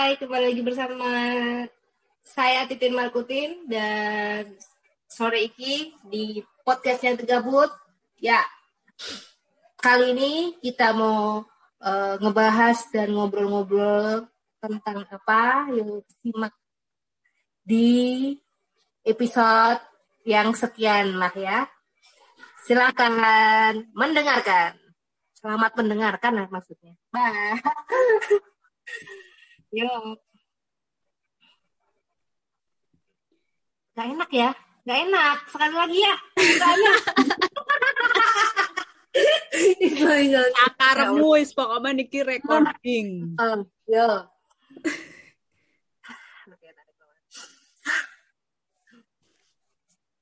Hai, kembali lagi bersama saya Titin Markutin dan sore iki di podcastnya Tegabut. Ya, kali ini kita mau uh, ngebahas dan ngobrol-ngobrol tentang apa? Yuk simak di episode yang sekian lah ya. Silakan mendengarkan. Selamat mendengarkan maksudnya. Bye. Yo. Gak enak ya? Gak enak. Sekali lagi ya. Gak enak. Akarmu wis pokoknya niki recording. Um, yo.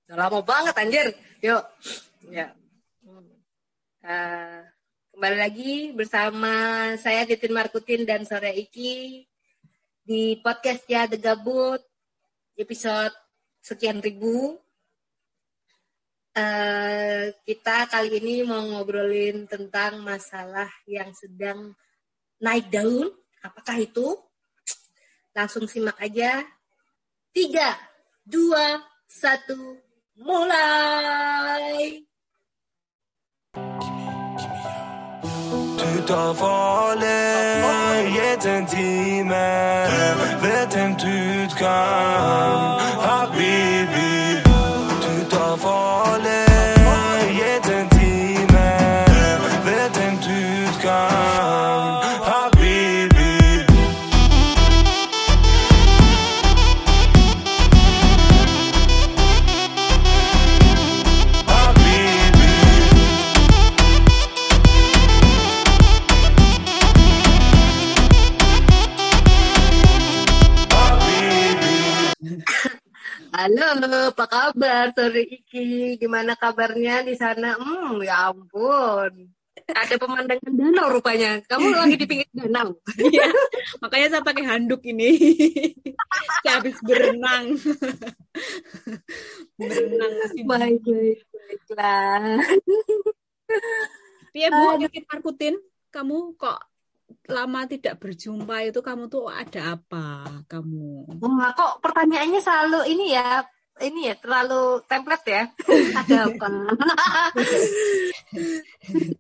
Udah lama banget anjir. Yuk. Ya. Uh, kembali lagi bersama saya Titin Markutin dan Sore Iki di podcast ya The Gabut episode sekian ribu. Uh, kita kali ini mau ngobrolin tentang masalah yang sedang naik daun. Apakah itu? Langsung simak aja. Tiga, dua, satu, mulai. ty të fale Jetën time Vetëm ty të kam. Hapi Halo, apa kabar sore Iki? Gimana kabarnya di sana? Hmm, ya ampun. Ada pemandangan danau rupanya. Kamu lagi di pinggir danau. Iya, makanya saya pakai handuk ini. saya habis berenang. berenang Baik, baik, baiklah. Iya Bu, Titin Markutin, kamu kok lama tidak berjumpa itu kamu tuh ada apa kamu? Wah, kok pertanyaannya selalu ini ya, ini ya terlalu template ya. Ada apa?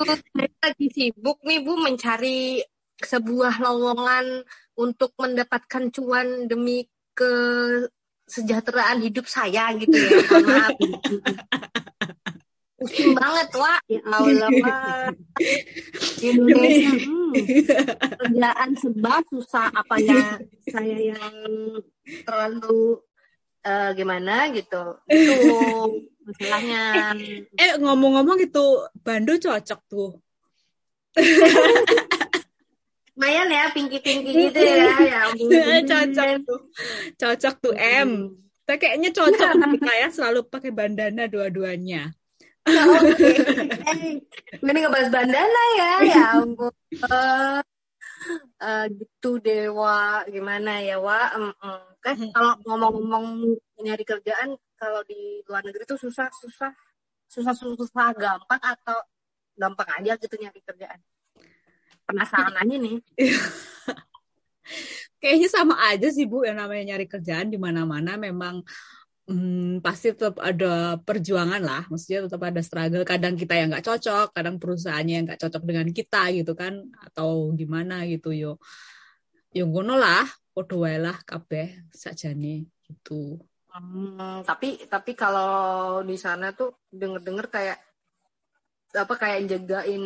Saya lagi sibuk nih Bu mencari sebuah lowongan untuk mendapatkan cuan demi kesejahteraan hidup saya gitu ya. Maaf. Pusing banget, Wak. Ya Allah, Wak. Indonesia, hmm, kerjaan sebab susah apanya saya yang terlalu eh, gimana gitu. Itu masalahnya. Eh ngomong-ngomong itu Bando cocok tuh. Lumayan ya, pinky-pinky gitu ya. Ya cocok tuh. Cocok tuh M. Kayaknya cocok kita ya selalu pakai bandana dua-duanya. Oke. Eh, Ini ngebahas bandana ya, ya ampun. Eh, gitu dewa gimana ya wa em. kan kalau ngomong-ngomong nyari kerjaan kalau di luar negeri tuh susah susah. Susah susah gampang atau gampang aja gitu nyari kerjaan? Penasaran aja nih. Kayaknya sama aja sih Bu yang namanya nyari kerjaan di mana-mana. Memang hmm, pasti tetap ada perjuangan lah, maksudnya tetap ada struggle. Kadang kita yang nggak cocok, kadang perusahaannya yang nggak cocok dengan kita gitu kan, atau gimana gitu yo. Yo ngono lah, podo wae lah kabeh sakjane gitu. Hmm, tapi tapi kalau di sana tuh denger-denger kayak apa kayak jagain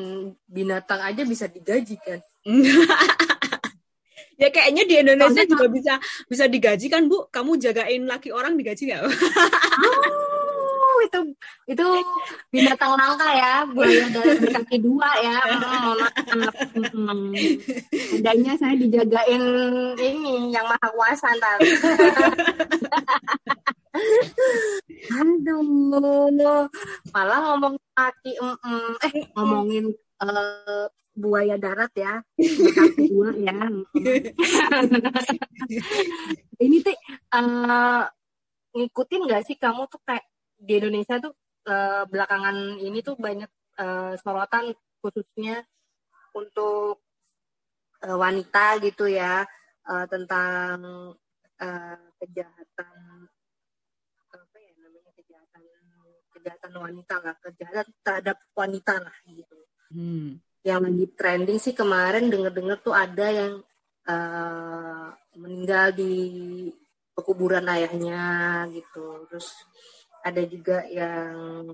binatang aja bisa digaji kan ya kayaknya di Indonesia Soalnya juga bisa bisa digaji kan Bu? Kamu jagain laki orang digaji nggak? Oh, itu itu binatang langka ya, buaya dari kaki dua ya. Hmm, maaf. Hmm. Saya dijagain ini yang maha kuasa ntar. Aduh, malah ngomong kaki, mm, mm. eh ngomongin eh, buaya darat ya, dua ya. Mm. Ini tuh eh, ngikutin nggak sih kamu tuh kayak di Indonesia tuh eh, belakangan ini tuh banyak eh, sorotan khususnya untuk eh, wanita gitu ya eh, tentang eh, kejahatan apa ya namanya kejahatan kejahatan wanita lah kejahatan terhadap wanita lah gitu Hmm. Yang lagi trending sih kemarin denger-dengar tuh ada yang eh, meninggal di pekuburan ayahnya gitu terus ada juga yang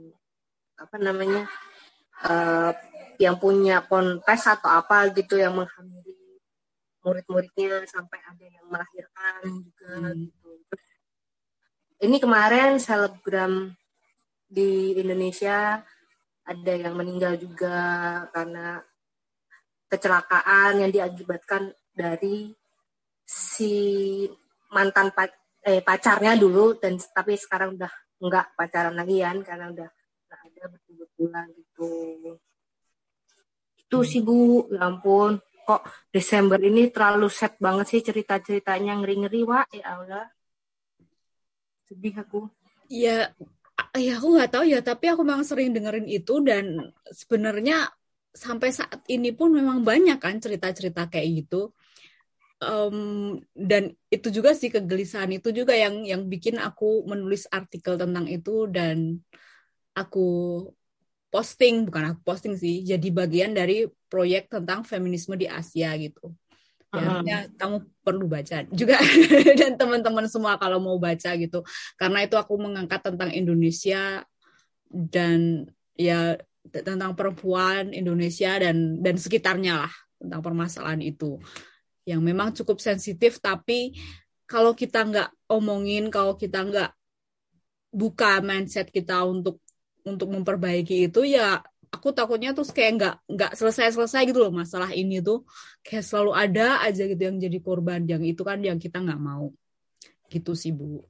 apa namanya eh, yang punya ponpes atau apa gitu yang menghamili murid-muridnya sampai ada yang melahirkan juga Hmm. gitu ini kemarin selebgram di Indonesia ada yang meninggal juga karena kecelakaan yang diakibatkan dari si mantan pa- eh, pacarnya dulu dan tapi sekarang udah nggak pacaran lagi kan karena udah nggak ada berbulan gitu. Itu sih bu. Ya ampun. Kok Desember ini terlalu sad banget sih cerita ceritanya ngeri ngeri wa ya Allah. Sedih aku. Ya, ya aku nggak tahu ya, tapi aku memang sering dengerin itu dan sebenarnya sampai saat ini pun memang banyak kan cerita-cerita kayak gitu. Em, dan itu juga sih kegelisahan itu juga yang yang bikin aku menulis artikel tentang itu dan aku posting bukan aku posting sih jadi bagian dari proyek tentang feminisme di Asia gitu ya kamu perlu baca juga. Dan teman-teman semua kalau mau baca gitu. Karena itu aku mengangkat tentang Indonesia dan ya tentang perempuan Indonesia dan dan sekitarnya lah tentang permasalahan itu. Yang memang cukup sensitif tapi kalau kita nggak omongin kalau kita nggak buka mindset kita untuk untuk memperbaiki itu ya aku takutnya terus kayak nggak nggak selesai selesai gitu loh masalah ini tuh. Kayak selalu ada aja gitu yang jadi korban. Yang itu kan yang kita nggak mau. Gitu sih bu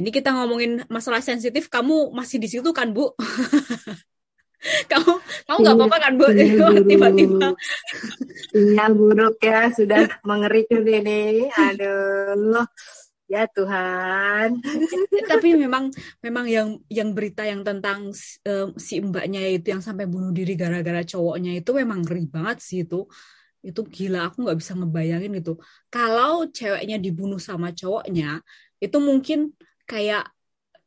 Ini kita ngomongin masalah sensitif, kamu masih di situ kan, Bu? kamu kamu nggak apa-apa kan, Bu? Sinyal Tiba-tiba. Sinyal buruk ya sudah mengerikan ini. Aduh, ya Tuhan. Tapi memang memang yang yang berita yang tentang eh, si mbaknya itu yang sampai bunuh diri gara-gara cowoknya itu memang ngeri banget sih itu. Itu gila, aku nggak bisa ngebayangin gitu. Kalau ceweknya dibunuh sama cowoknya, itu mungkin kayak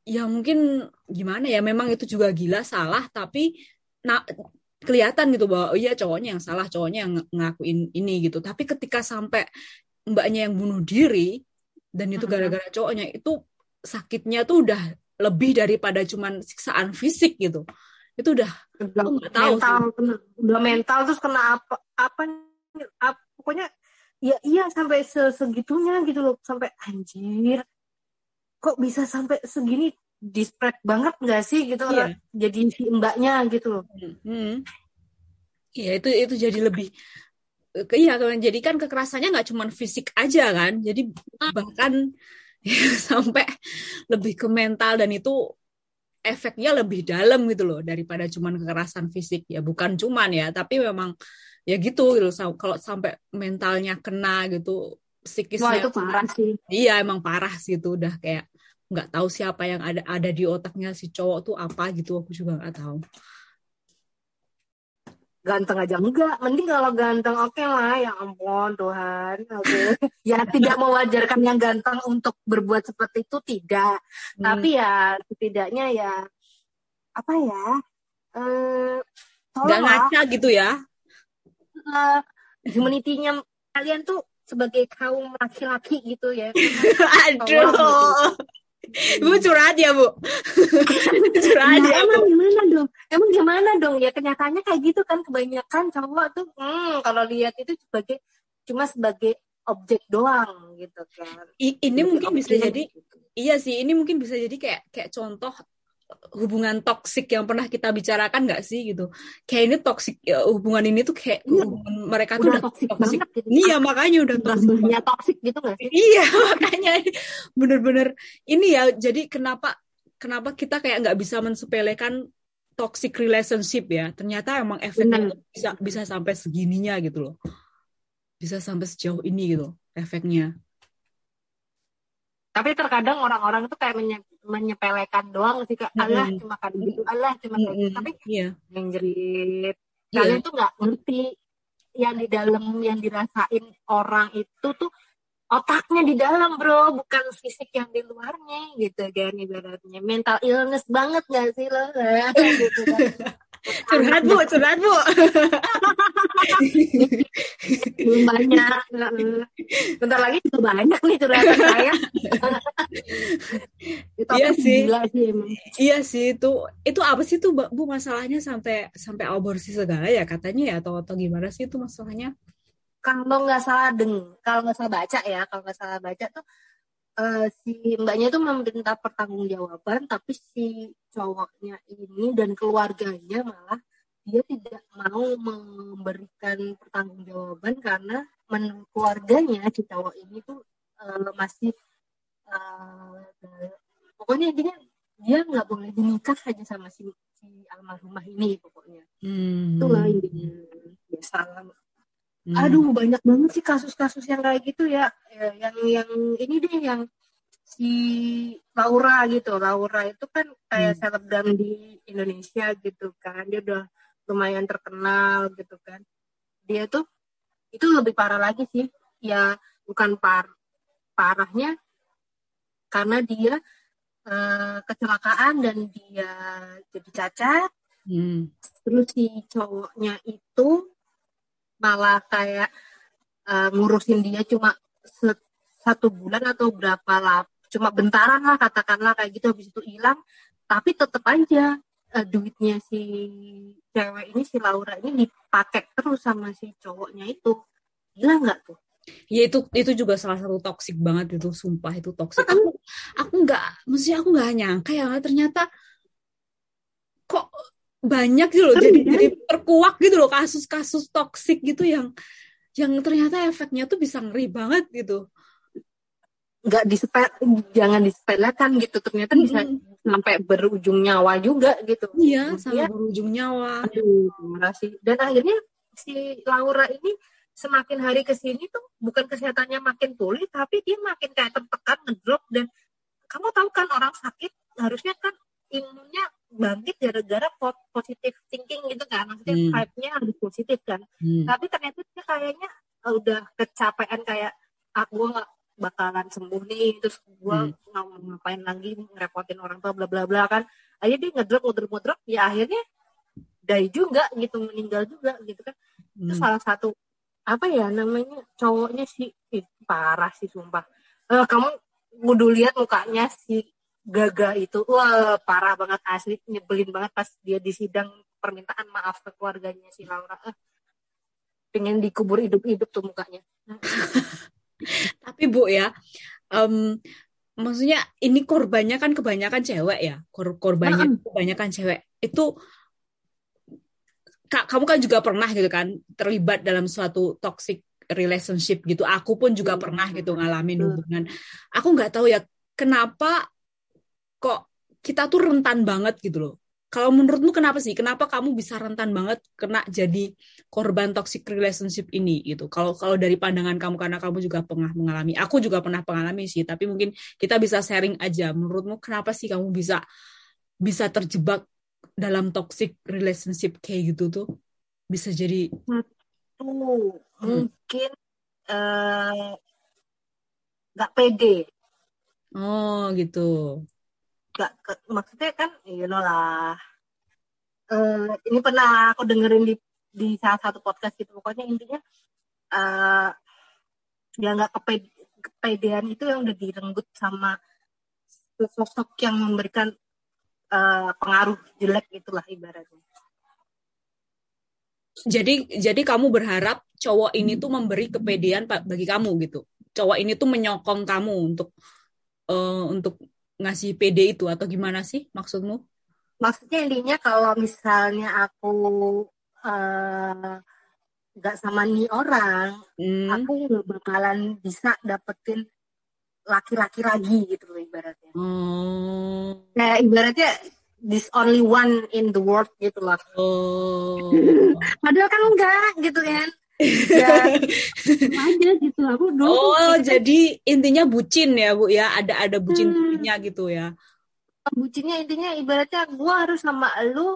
ya mungkin gimana ya memang itu juga gila salah tapi nah kelihatan gitu bahwa oh iya cowoknya yang salah cowoknya yang ng- ngakuin ini gitu. Tapi ketika sampai mbaknya yang bunuh diri dan itu gara-gara cowoknya itu sakitnya tuh udah lebih daripada cuman siksaan fisik gitu. Itu udah Udah nggak tahu mental, kena- udah mental terus kena apa apa, apa pokoknya ya iya sampai se- segitunya gitu loh sampai anjir kok bisa sampai segini dispread banget nggak sih gitu Iya. jadi si mbaknya gitu loh. Hmm. Iya itu itu jadi lebih ke iya kan jadi kan kekerasannya nggak cuma fisik aja kan. Jadi bahkan sampai lebih ke mental dan itu efeknya lebih dalam gitu loh daripada cuman kekerasan fisik. Ya bukan cuman ya tapi memang ya gitu gitu kalau sampai mentalnya kena gitu wah psikisnya itu parah sih. Iya emang parah sih itu udah kayak nggak tahu siapa yang ada ada di otaknya si cowok tuh apa gitu aku juga nggak tahu. Ganteng aja. Enggak mending kalau ganteng oke lah ya ampun Tuhan. Oke. Ya tidak mewajarkan yang ganteng untuk berbuat seperti itu tidak. Hmm. tapi ya setidaknya ya apa ya eh nggak ngaca gitu ya? Eh, humanity-nya kalian tuh sebagai kaum laki-laki gitu ya. Aduh bu curhat ya bu curhat Nah, ya bu emang gimana dong? Emang gimana dong? Ya kenyataannya kayak gitu kan kebanyakan cowok tuh hmm, kalau lihat itu sebagai cuma sebagai objek doang gitu kan. I- ini mungkin bisa jadi gitu. iya sih ini mungkin bisa jadi kayak kayak contoh hubungan toksik yang pernah kita bicarakan nggak sih gitu kayak ini toksik ya, hubungan ini tuh kayak Iya. hubungan mereka tuh udah udah toksik toksik banget gitu. iya makanya udah toksik toksik gitu gak sih? Iya, makanya bener-bener ini ya. Jadi kenapa kenapa kita kayak nggak bisa mensepelekan toxic relationship ya. Ternyata emang efeknya bisa bisa sampai segininya gitu loh. Bisa sampai sejauh ini gitu efeknya. Tapi terkadang orang-orang tuh kayak menye- menyepelekan doang sih kak. Allah Mm-mm. cuma kan gitu, Allah cuma kayak gitu. Tapi Iya. yang jerit. Iya. Kalian tuh nggak ngerti yang di dalam yang dirasain orang itu tuh otaknya di dalam bro, bukan fisik yang di luarnya gitu kan ibaratnya. Mental illness banget gak sih lo? gitu kan. Curhat bu, curhat bu. Belum banyak. Bentar lagi juga banyak nih curhatan saya. Itu Iya sih. gila sih emang. Iya sih itu itu apa sih tuh bu masalahnya sampai sampai aborsi segala ya katanya ya atau atau gimana sih itu masalahnya? kalau nggak salah deng kalau nggak salah baca ya kalau nggak salah baca tuh eh, si mbaknya tuh meminta pertanggungjawaban tapi si cowoknya ini dan keluarganya malah dia tidak mau memberikan pertanggungjawaban karena menurut keluarganya si cowok ini tuh eh, masih eh, pokoknya dia dia nggak boleh menikah aja sama si, si almarhumah ini pokoknya. Hmm. itulah intinya. Biasa Hmm. Aduh banyak banget sih kasus-kasus yang kayak gitu ya. Ya, Yang yang ini deh yang si Laura gitu. Laura itu kan kayak selebgram di Indonesia gitu kan. Dia udah lumayan terkenal gitu kan. Dia tuh itu lebih parah lagi sih. Ya bukan par parahnya karena dia eh, kecelakaan dan dia jadi cacat Hmm. terus si cowoknya itu malah kayak eh, ngurusin dia cuma satu bulan atau berapa lah cuma bentaran lah katakanlah kayak gitu habis itu hilang. Tapi tetap aja eh, duitnya si cewek ini si Laura ini dipakai terus sama si cowoknya itu. Gila nggak tuh? Ya itu itu juga salah satu toksik banget itu sumpah itu toksik. Aku aku nggak maksudnya aku nggak nyangka ya ternyata kok banyak gitu loh jadi jadi terkuak gitu loh kasus-kasus toksik gitu yang yang ternyata efeknya tuh bisa ngeri banget gitu. nggak disepel jangan disepelekan gitu ternyata bisa Mm-mm. sampai berujung nyawa juga gitu Iya, sampai berujung nyawa. Aduh, sih. Dan akhirnya si Laura ini semakin hari ke sini tuh bukan kesehatannya makin pulih, tapi dia makin kayak tertekan, ngedrop dan kamu tahu kan orang sakit harusnya kan imunnya bangkit gara-gara po- positive thinking gitu kan, maksudnya Hmm. vibe-nya harus positif kan. Hmm. Tapi ternyata dia kayaknya uh, udah kecapean kayak ah gue nggak bakalan sembuh nih, terus gue Hmm. ngapain lagi ngerepotin orang tua bla bla bla kan. Akhirnya dia ngedrop ngedrop ngedrop, ya akhirnya die juga gitu meninggal juga gitu kan itu Hmm. salah satu apa ya namanya cowoknya sih ih, parah sih sumpah Eh, kamu kudu lihat mukanya si Gaga itu wah parah banget asli nyebelin banget pas dia di sidang permintaan maaf ke keluarganya si Laura eh, pengen dikubur hidup-hidup tuh mukanya Tapi Bu ya, em, maksudnya ini korbannya kan kebanyakan cewek ya, Kor- korbannya kebanyakan cewek. Itu Kak, kamu kan juga pernah gitu kan terlibat dalam suatu toxic relationship gitu. Aku pun juga pernah gitu ngalamin hubungan. Aku nggak tahu ya kenapa kok kita tuh rentan banget gitu loh. Kalau menurutmu kenapa sih? Kenapa kamu bisa rentan banget kena jadi korban toxic relationship ini gitu? Kalau kalau dari pandangan kamu karena kamu juga pernah mengalami, aku juga pernah mengalami sih. Tapi mungkin kita bisa sharing aja. Menurutmu kenapa sih kamu bisa bisa terjebak dalam toxic relationship kayak gitu tuh? Bisa jadi tuh mungkin eh, nggak pede oh gitu. Nggak ke- maksudnya kan you know lah. Eh, ini pernah aku dengerin di di salah satu podcast gitu. Pokoknya intinya eh ya nggak kepede, kepedean itu yang udah direnggut sama sosok yang memberikan eh, pengaruh jelek itulah ibaratnya. Jadi jadi kamu berharap cowok ini tuh memberi kepedean bagi kamu gitu. Cowok ini tuh menyokong kamu untuk eh, untuk ngasih pede itu atau gimana sih maksudmu? maksudnya intinya kalau misalnya aku eh, nggak sama nih orang Hmm. aku nggak bakalan bisa dapetin laki-laki lagi gitu loh ibaratnya Oh. kayak ibaratnya this only one in the world gitu lah Oh. padahal kan enggak gitu kan ya aja gitu aku dulu Oh, kayak jadi intinya bucin ya, Bu ya. Ada ada Hmm. bucin-bucinnya gitu ya. bucinnya intinya ibaratnya gua harus sama lu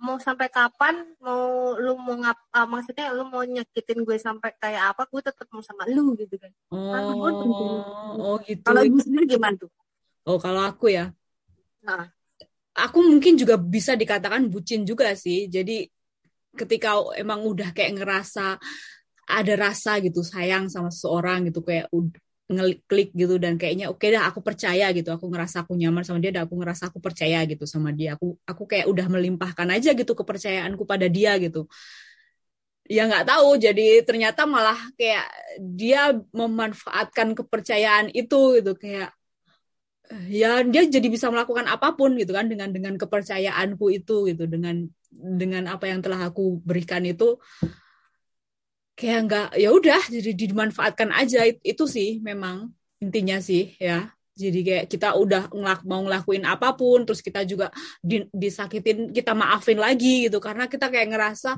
mau sampai kapan mau lu mau ngap ah, maksudnya lu mau nyakitin gue sampai kayak apa gue tetap mau sama lu gitu kan Karena gue bucin. Oh, oh gitu. kalau ibu sendiri gimana tuh Oh, kalau aku ya. nah aku mungkin juga bisa dikatakan bucin juga sih. Jadi ketika emang udah kayak ngerasa ada rasa gitu sayang sama seseorang gitu kayak ngeklik gitu dan kayaknya oke dah aku percaya gitu aku ngerasa aku nyaman sama dia dan aku ngerasa aku percaya gitu sama dia. Aku aku kayak udah melimpahkan aja gitu kepercayaanku pada dia gitu. Ya nggak tahu jadi ternyata malah kayak dia memanfaatkan kepercayaan itu gitu kayak ya dia jadi bisa melakukan apa pun gitu kan dengan dengan kepercayaanku itu gitu dengan dengan apa yang telah aku berikan itu kayak nggak ya udah jadi dimanfaatkan aja. It- itu sih memang intinya sih ya. Jadi kayak kita udah ngelak, mau ngelakuin apa pun terus kita juga di- disakitin kita maafin lagi gitu. Karena kita kayak ngerasa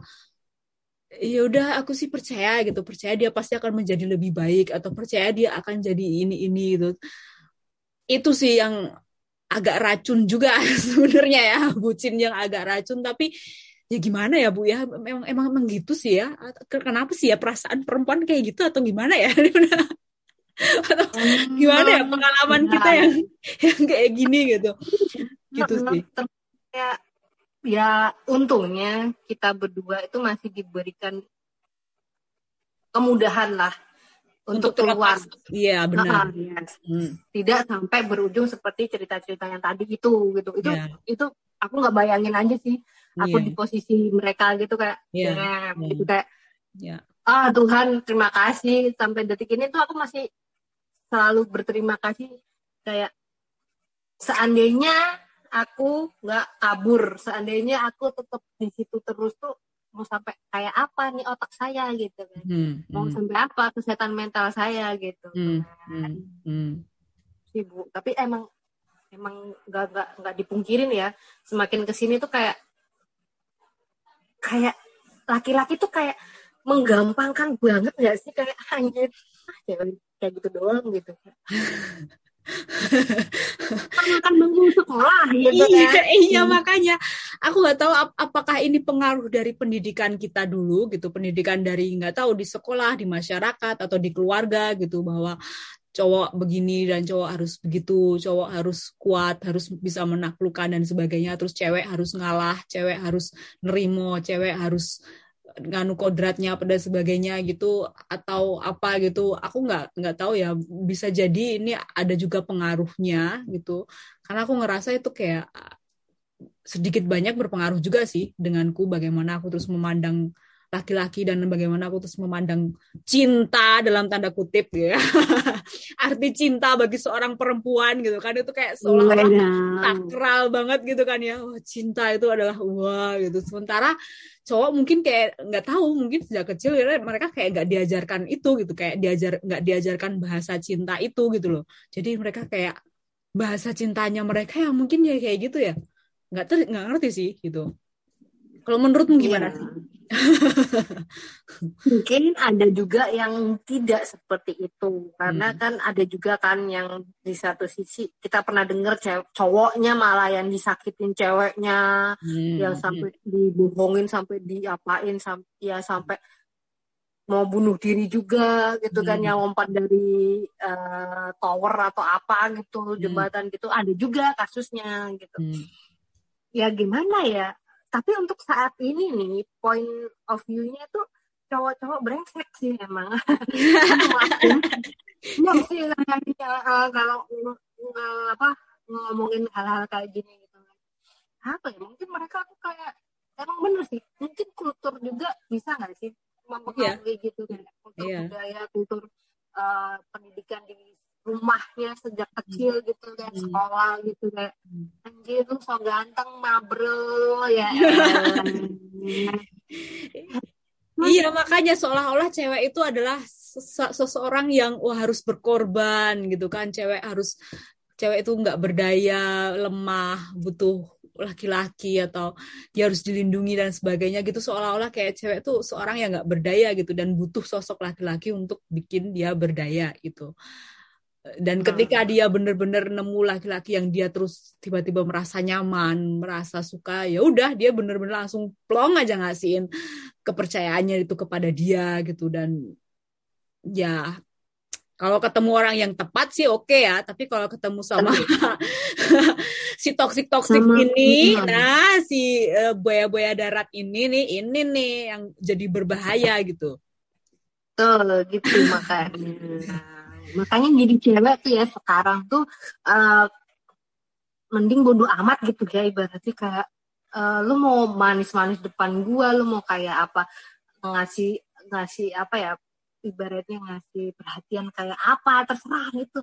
ya udah aku sih percaya gitu. Percaya dia pasti akan menjadi lebih baik atau percaya dia akan jadi ini ini gitu. Itu sih yang agak racun juga sebenarnya ya bucin yang agak racun. Tapi ya gimana ya bu ya? Memang emang, emang gitu sih ya. Kenapa sih ya perasaan perempuan kayak gitu? Atau gimana ya? Atau gimana ya pengalaman Nah, kita yang yang kayak gini gitu? Gitu sih. ya ya untungnya kita berdua itu masih diberikan kemudahan lah untuk, keluar iya benar Ah, yes. Hmm, tidak sampai berujung seperti cerita-cerita yang tadi itu gitu itu Iya. itu aku nggak bayangin aja sih aku Iya. di posisi mereka gitu kayak Iya, damn, iya. gitu kayak ya ah Tuhan terima kasih sampai detik ini tuh aku masih selalu berterima kasih kayak seandainya aku nggak kabur seandainya aku tetap di situ terus tuh mau sampai kayak apa nih otak saya gitu kan. Hmm, mau hmm, sampai apa kesehatan mental saya gitu hmm, hmm, hmm. sih bu. Tapi emang emang nggak nggak nggak dipungkirin ya. Semakin ke sini tuh kayak kayak laki-laki tuh kayak menggampangkan banget nggak sih? Kayak anjir ah, kayak gitu doang gitu kan makan bangku sekolah gitu Iya, kan. iya makanya. Aku nggak tahu ap- apakah ini pengaruh dari pendidikan kita dulu gitu, pendidikan dari nggak tahu di sekolah, di masyarakat atau di keluarga gitu. Bahwa cowok begini dan cowok harus begitu, cowok harus kuat, harus bisa menaklukkan dan sebagainya, terus cewek harus ngalah, cewek harus nerimo, cewek harus nganu kodratnya pada sebagainya gitu atau apa gitu aku nggak nggak tahu ya. Bisa jadi ini ada juga pengaruhnya gitu. Karena aku ngerasa itu kayak sedikit banyak berpengaruh juga sih denganku bagaimana aku terus memandang laki-laki dan bagaimana aku terus memandang cinta dalam tanda kutip ya. Arti cinta bagi seorang perempuan gitu kan itu kayak seolah-olah sakral banget gitu kan ya. Wah cinta itu adalah wah gitu. Sementara cowok mungkin kayak nggak tahu mungkin sejak kecil ya, mereka kayak nggak diajarkan itu gitu kayak diajar nggak diajarkan bahasa cinta itu gitu loh. Jadi mereka kayak bahasa cintanya mereka ya mungkin ya kayak gitu ya. Nggak ter nggak ngerti sih gitu. Kalau menurutmu gimana Iya. sih mungkin ada juga yang tidak seperti itu karena Hmm. kan ada juga kan yang di satu sisi kita pernah dengar cowoknya malah yang disakitin ceweknya Hmm, yang sampai dibohongin sampai diapain sampai ya sampai mau bunuh diri juga gitu kan Hmm. yang lompat dari eh, tower atau apa gitu jembatan gitu. Ada juga kasusnya gitu. Hmm, ya gimana ya tapi untuk saat ini nih point of view-nya tuh cowok-cowok brengsek sih emang. Emang sih eh, kalau apa ngomongin hal-hal kayak gini gitu. Apa ya mungkin mereka tuh kayak emang bener sih mungkin kultur juga bisa nggak sih mempengaruhi gitu kayak kultur Iya. budaya kultur eh, pendidikan di rumahnya sejak kecil gitu kan Hmm. sekolah gitu kayak Hmm. anjir lu so ganteng mabrel ya. Iya makanya seolah-olah cewek itu adalah sese- seseorang yang wah harus berkorban gitu kan cewek harus cewek itu nggak berdaya lemah butuh laki-laki atau dia harus dilindungi dan sebagainya gitu seolah-olah kayak cewek tuh seorang yang nggak berdaya gitu dan butuh sosok laki-laki untuk bikin dia berdaya gitu dan Hmm. ketika dia bener-bener nemu laki-laki yang dia terus tiba-tiba merasa nyaman merasa suka ya udah dia bener-bener langsung plong aja ngasihin kepercayaannya itu kepada dia gitu dan ya kalau ketemu orang yang tepat sih oke ya tapi kalau ketemu sama si toksik toksik Sama- ini Hmm. nah si eh, buaya-buaya darat ini nih ini nih yang jadi berbahaya gitu Betul gitu makanya. makanya jadi cewek tuh ya sekarang tuh eh, mending bodo amat gitu ya ibaratnya kayak eh, lu mau manis-manis depan gua, lu mau kayak apa ngasih ngasih apa ya ibaratnya ngasih perhatian kayak apa terserah gitu.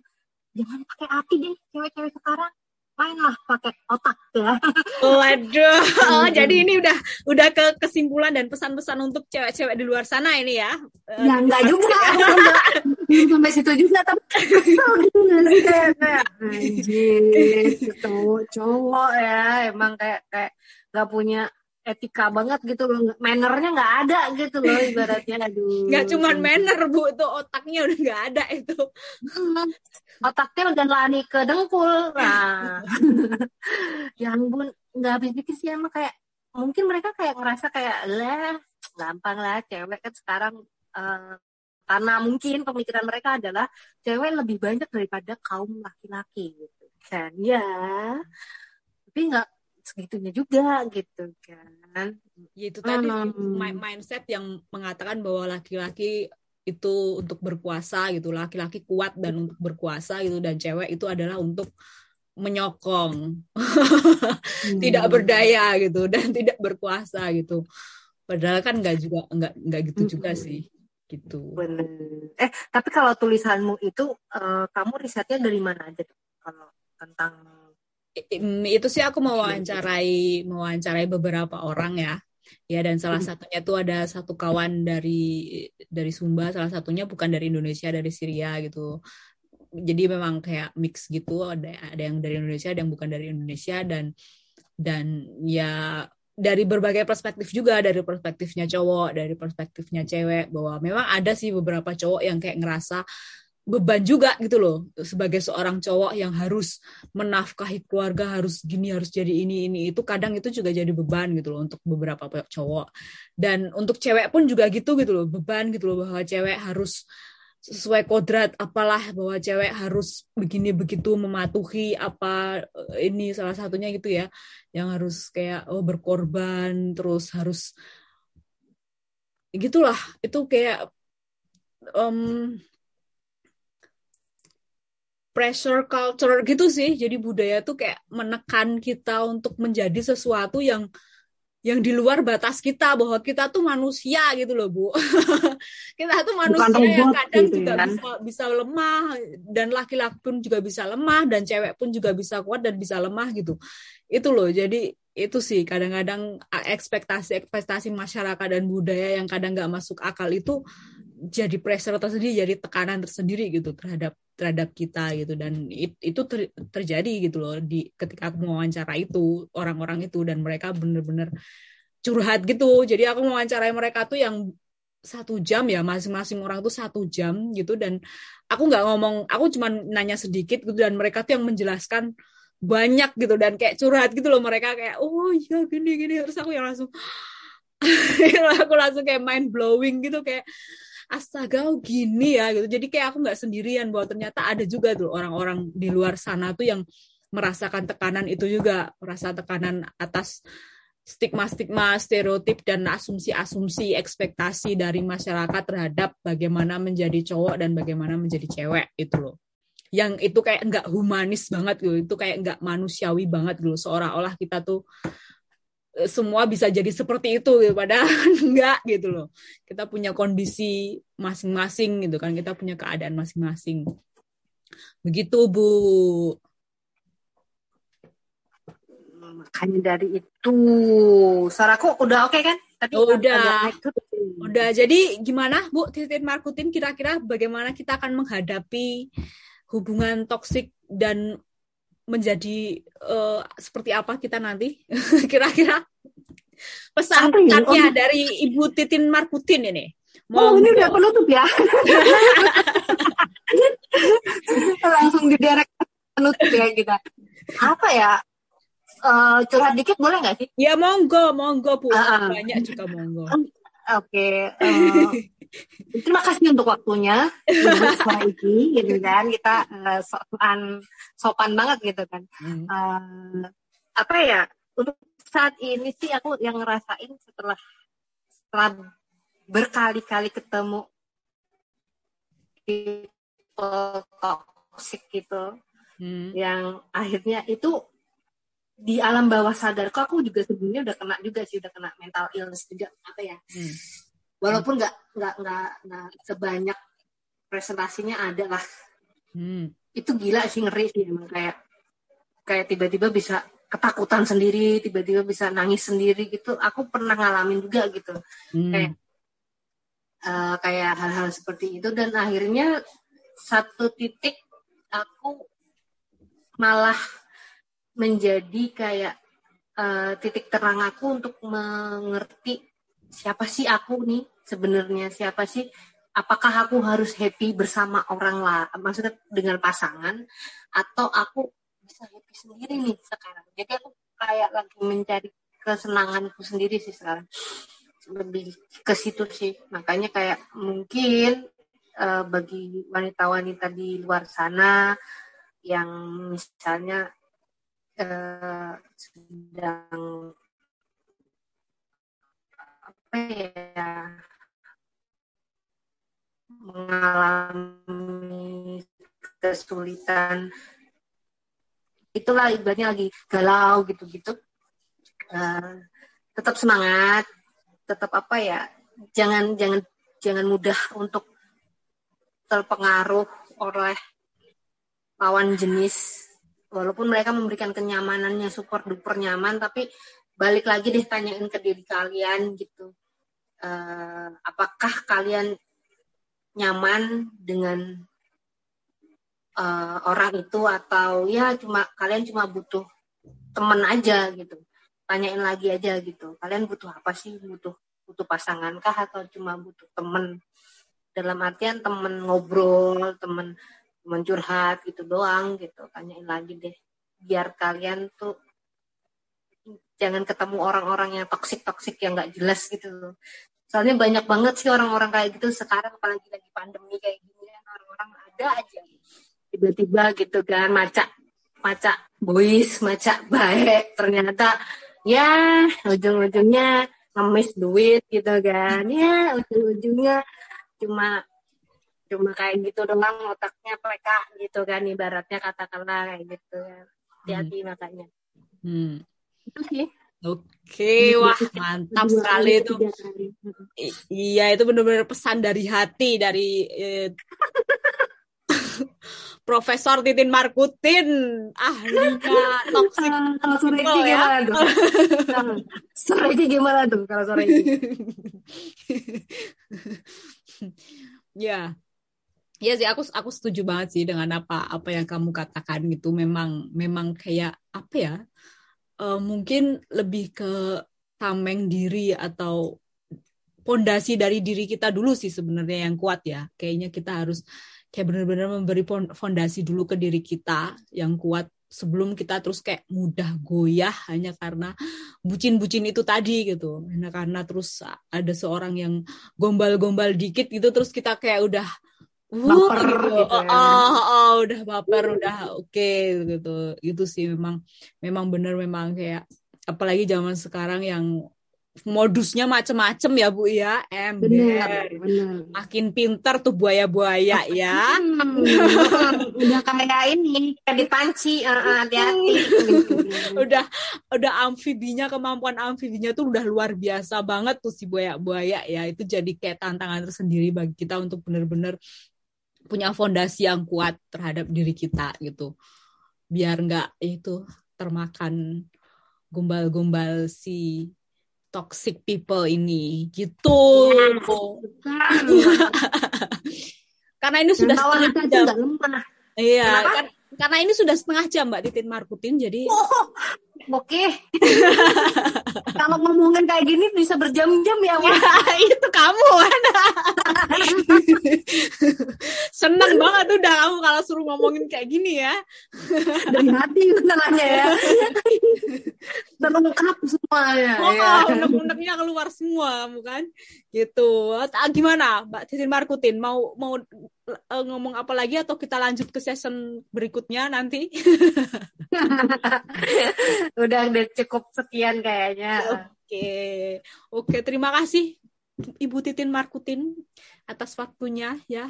Jangan pakai hati deh cewek-cewek sekarang. Mainlah pakai otak ya. Waduh, oh, Hmm. jadi ini udah udah ke kesimpulan dan pesan-pesan untuk cewek-cewek di luar sana ini ya. Eh, ya enggak juga enggak. Belum sampai situ juga tapi kesel gitu sih kayak kayak anjir cowok cowok ya emang kayak kayak nggak punya etika banget gitu loh. Mannernya nggak ada gitu loh ibaratnya. Aduh Nggak cuman manner bu, itu otaknya udah nggak ada itu. Hmm, otaknya udah lari ke dengkul. Nah. Ya ampun nggak habis pikir sih emang kayak mungkin mereka kayak ngerasa kayak lah gampang lah cewek kan sekarang eh, karena mungkin pemikiran mereka adalah cewek lebih banyak daripada kaum laki-laki gitu kan. Ya. Tapi nggak segitunya juga gitu kan Ya itu tadi Hmm. mi- mindset yang mengatakan bahwa laki-laki itu untuk berkuasa gitu, laki-laki kuat dan untuk berkuasa gitu dan cewek itu adalah untuk menyokong, tidak Hmm. berdaya gitu dan tidak berkuasa gitu. Padahal kan nggak juga nggak nggak gitu juga Mm-mm. sih gitu. Bener. Eh, tapi kalau tulisanmu itu, eh, kamu risetnya dari mana aja tuh? Kalau tentang itu sih aku mewawancarai mewawancarai beberapa orang ya. Ya dan salah Hmm. satunya tuh ada satu kawan dari dari Sumba salah satunya bukan dari Indonesia dari Syria gitu. Jadi memang kayak mix gitu ada ada yang dari Indonesia ada yang bukan dari Indonesia dan dan ya dari berbagai perspektif juga dari perspektifnya cowok dari perspektifnya cewek bahwa memang ada sih beberapa cowok yang kayak ngerasa beban juga gitu loh sebagai seorang cowok yang harus menafkahi keluarga harus gini harus jadi ini ini itu kadang itu juga jadi beban gitu loh untuk beberapa cowok. Dan untuk cewek pun juga gitu gitu loh beban gitu loh bahwa cewek harus sesuai kodrat apalah bahwa cewek harus begini begitu mematuhi apa eh, ini salah satunya gitu ya yang harus kayak oh berkorban terus harus gitulah itu kayak em, pressure culture gitu sih. Jadi budaya tuh kayak menekan kita untuk menjadi sesuatu yang yang di luar batas kita bahwa kita tuh manusia gitu loh, Bu. kita tuh manusia yang kadang gitu juga ya. bisa bisa lemah dan laki-laki pun juga bisa lemah dan cewek pun juga bisa kuat dan bisa lemah gitu. Itu loh. Jadi itu sih kadang-kadang ekspektasi-ekspektasi masyarakat dan budaya yang kadang nggak masuk akal itu jadi pressure tersendiri, jadi tekanan tersendiri gitu terhadap terhadap kita gitu. Dan it- itu ter- terjadi gitu loh di ketika aku mewawancara itu orang-orang itu. Dan mereka bener-bener curhat gitu. Jadi aku mewawancarai mereka tuh yang satu jam ya masing-masing orang tuh satu jam gitu. Dan aku nggak ngomong, aku cuma nanya sedikit gitu. Dan mereka tuh yang menjelaskan banyak gitu. Dan kayak curhat gitu loh mereka. Kayak oh iya gini gini. Terus aku yang langsung aku langsung kayak mind blowing gitu. Kayak astaga oh gini ya gitu. Jadi kayak aku nggak sendirian bahwa ternyata ada juga tuh orang-orang di luar sana tuh yang merasakan tekanan itu juga merasa tekanan atas stigma-stigma stereotip dan asumsi-asumsi ekspektasi dari masyarakat terhadap bagaimana menjadi cowok dan bagaimana menjadi cewek itu loh. Yang itu kayak nggak humanis banget gitu. Itu kayak nggak manusiawi banget gitu seolah-olah kita tuh semua bisa jadi seperti itu gitu. padahal enggak gitu loh kita punya kondisi masing-masing gitu kan kita punya keadaan masing-masing begitu bu makanya dari itu suaraku udah oke kan? Tadi Oh, agak udah. udah jadi gimana bu titin markutin kira-kira bagaimana kita akan menghadapi hubungan toksik dan menjadi eh, seperti apa kita nanti kira-kira pesan ini? pesannya Oh. dari Ibu Titin Markutin ini Oh, ini Monggo. udah penutup ya. Langsung diderek penutup ya kita. Apa ya? Eh, curhat dikit boleh nggak sih? ya monggo monggo Bu ah. banyak juga monggo Oke. eh, terima kasih untuk waktunya sore ini, gitu kan. Kita eh, sopan sopan banget gitu kan. Hmm. Eh, apa ya? Untuk saat ini sih aku yang ngerasain setelah setelah berkali-kali ketemu people toxic gitu Hmm. yang akhirnya itu di alam bawah sadarku aku juga sebelumnya udah kena juga sih udah kena mental illness juga apa ya Hmm. Walaupun nggak nggak nggak nggak sebanyak presentasinya ada lah. Hmm. itu gila sih ngeri sih emang kayak kayak tiba-tiba bisa ketakutan sendiri tiba-tiba bisa nangis sendiri gitu. Aku pernah ngalamin juga gitu. Hmm. Kayak- Eh, kayak hal-hal seperti itu. Dan akhirnya satu titik aku malah menjadi kayak eh, titik terang aku untuk mengerti siapa sih aku nih sebenarnya siapa sih? Apakah aku harus happy bersama orang lah maksudnya dengan pasangan? Atau aku bisa happy sendiri nih sekarang? Jadi aku kayak lagi mencari kesenanganku sendiri sih sekarang. Lebih ke situ sih. Makanya kayak mungkin eh, bagi wanita-wanita di luar sana yang misalnya eh, sedang apa ya mengalami kesulitan. Itulah ibaratnya lagi galau gitu-gitu. Eh, tetap semangat tetap apa ya jangan jangan jangan mudah untuk terpengaruh oleh lawan jenis. Walaupun mereka memberikan kenyamanannya super duper nyaman tapi balik lagi deh tanyain ke diri kalian gitu. Eh, apakah kalian nyaman dengan eh, orang itu atau ya cuma kalian cuma butuh temen aja gitu. Tanyain lagi aja gitu kalian butuh apa sih? Butuh butuh pasangan kah atau cuma butuh temen dalam artian temen ngobrol temen temen curhat gitu doang gitu. Tanyain lagi deh biar kalian tuh jangan ketemu orang-orang yang toksik toksik yang nggak jelas gitu soalnya banyak banget sih orang-orang kayak gitu sekarang apalagi lagi pandemi kayak gini kan orang-orang ada aja. Tiba-tiba gitu kan maca maca boys maca baik ternyata ya ujung-ujungnya ngemis duit gitu kan. Ya ujung-ujungnya cuma cuma kayak gitu doang otaknya pleka gitu kan ibaratnya katakanlah kayak gitu ya hati-hati makanya. Hmm. itu sih Oke, wah mantap Dua sekali kali, itu. I- Iya, itu benar-benar pesan dari hati dari eh, Profesor Titin Markutin, ahlinya toxic Ah, kalau sore ini ya. gimana tuh? Sore ini gimana tuh kalau sore ini? ya. Ya sih aku aku setuju banget sih dengan apa apa yang kamu katakan gitu. Memang memang kayak apa ya? Eh, mungkin lebih ke tameng diri atau pondasi dari diri kita dulu sih sebenarnya yang kuat ya. Kayaknya kita harus kayak benar-benar memberi fondasi dulu ke diri kita yang kuat sebelum kita terus kayak mudah goyah hanya karena bucin-bucin itu tadi gitu. Hanya karena terus ada seorang yang gombal-gombal dikit gitu terus kita kayak udah Baper gitu. gitu Oh, ya. oh, oh, udah baper, udah oke gitu. Itu sih memang memang bener memang kayak apalagi zaman sekarang yang modusnya macem-macem ya Bu ya. Ember. Benar, benar. Makin pintar tuh buaya-buaya ya. Hmm, udah kayak ini, kayak dipanci, eh, hati-hati. udah udah amfibinya kemampuan amfibinya tuh udah luar biasa banget tuh si buaya-buaya ya. Itu jadi kayak tantangan tersendiri bagi kita untuk bener-bener punya fondasi yang kuat terhadap diri kita gitu. Biar nggak itu termakan gombal-gombal si toxic people ini gitu. Karena ini sudah setengah jam. Iya, kan karena ini sudah setengah jam Mbak Titin Markutin, jadi Oh, oke. Kalau ngomongin kayak gini bisa berjam-jam ya, ya, itu kamu kan. Seneng banget udah kamu kalau suruh ngomongin kayak gini ya. Dari hati tenangnya ya. Terungkap semuanya. Oh, ya. unek-uneknya keluar semua kamu kan. Gitu. Ah, gimana Mbak Titin Markutin? Mau mau eh, ngomong apa lagi atau kita lanjut ke season berikutnya nanti? Udah udah cukup sekian kayaknya. Oke. Oke, terima kasih Ibu Titin Markutin atas waktunya ya.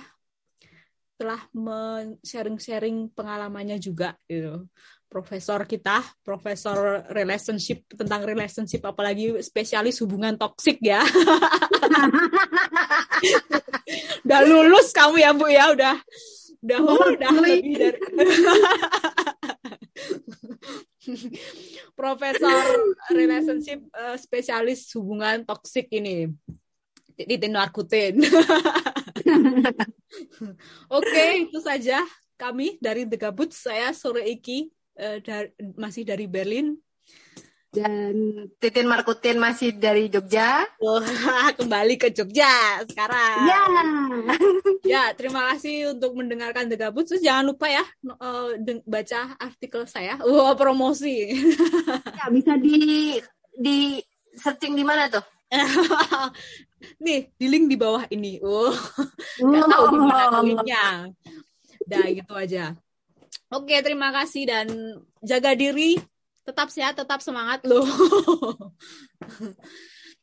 Telah men-sharing-sharing pengalamannya juga gitu. Profesor kita, profesor relationship tentang relationship apalagi spesialis hubungan toksik ya. udah lulus kamu ya Bu ya, udah udah oh, udah lebih dari Profesor relationship eh, spesialis hubungan toksik ini. Titin Markutin. Oke, itu saja kami dari The Gabut. Saya sore iki eh, dar- masih dari Berlin. Dan Titin Markutin masih dari Jogja. Wah, kembali ke Jogja sekarang. Ya. Ya, terima kasih untuk mendengarkan The Gabut. Terus jangan lupa ya eh, baca artikel saya. Wah, promosi. ya bisa di di searching di mana tuh? Nih, di link di bawah ini. Oh, nggak tahu di mana Oh. linknya. Udah gitu aja. Oke, terima kasih dan jaga diri, tetap sehat, tetap semangat loh.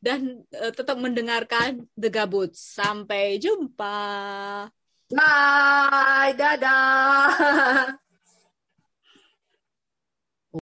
dan eh, tetap mendengarkan The Gabut. Sampai jumpa. Bye, dadah.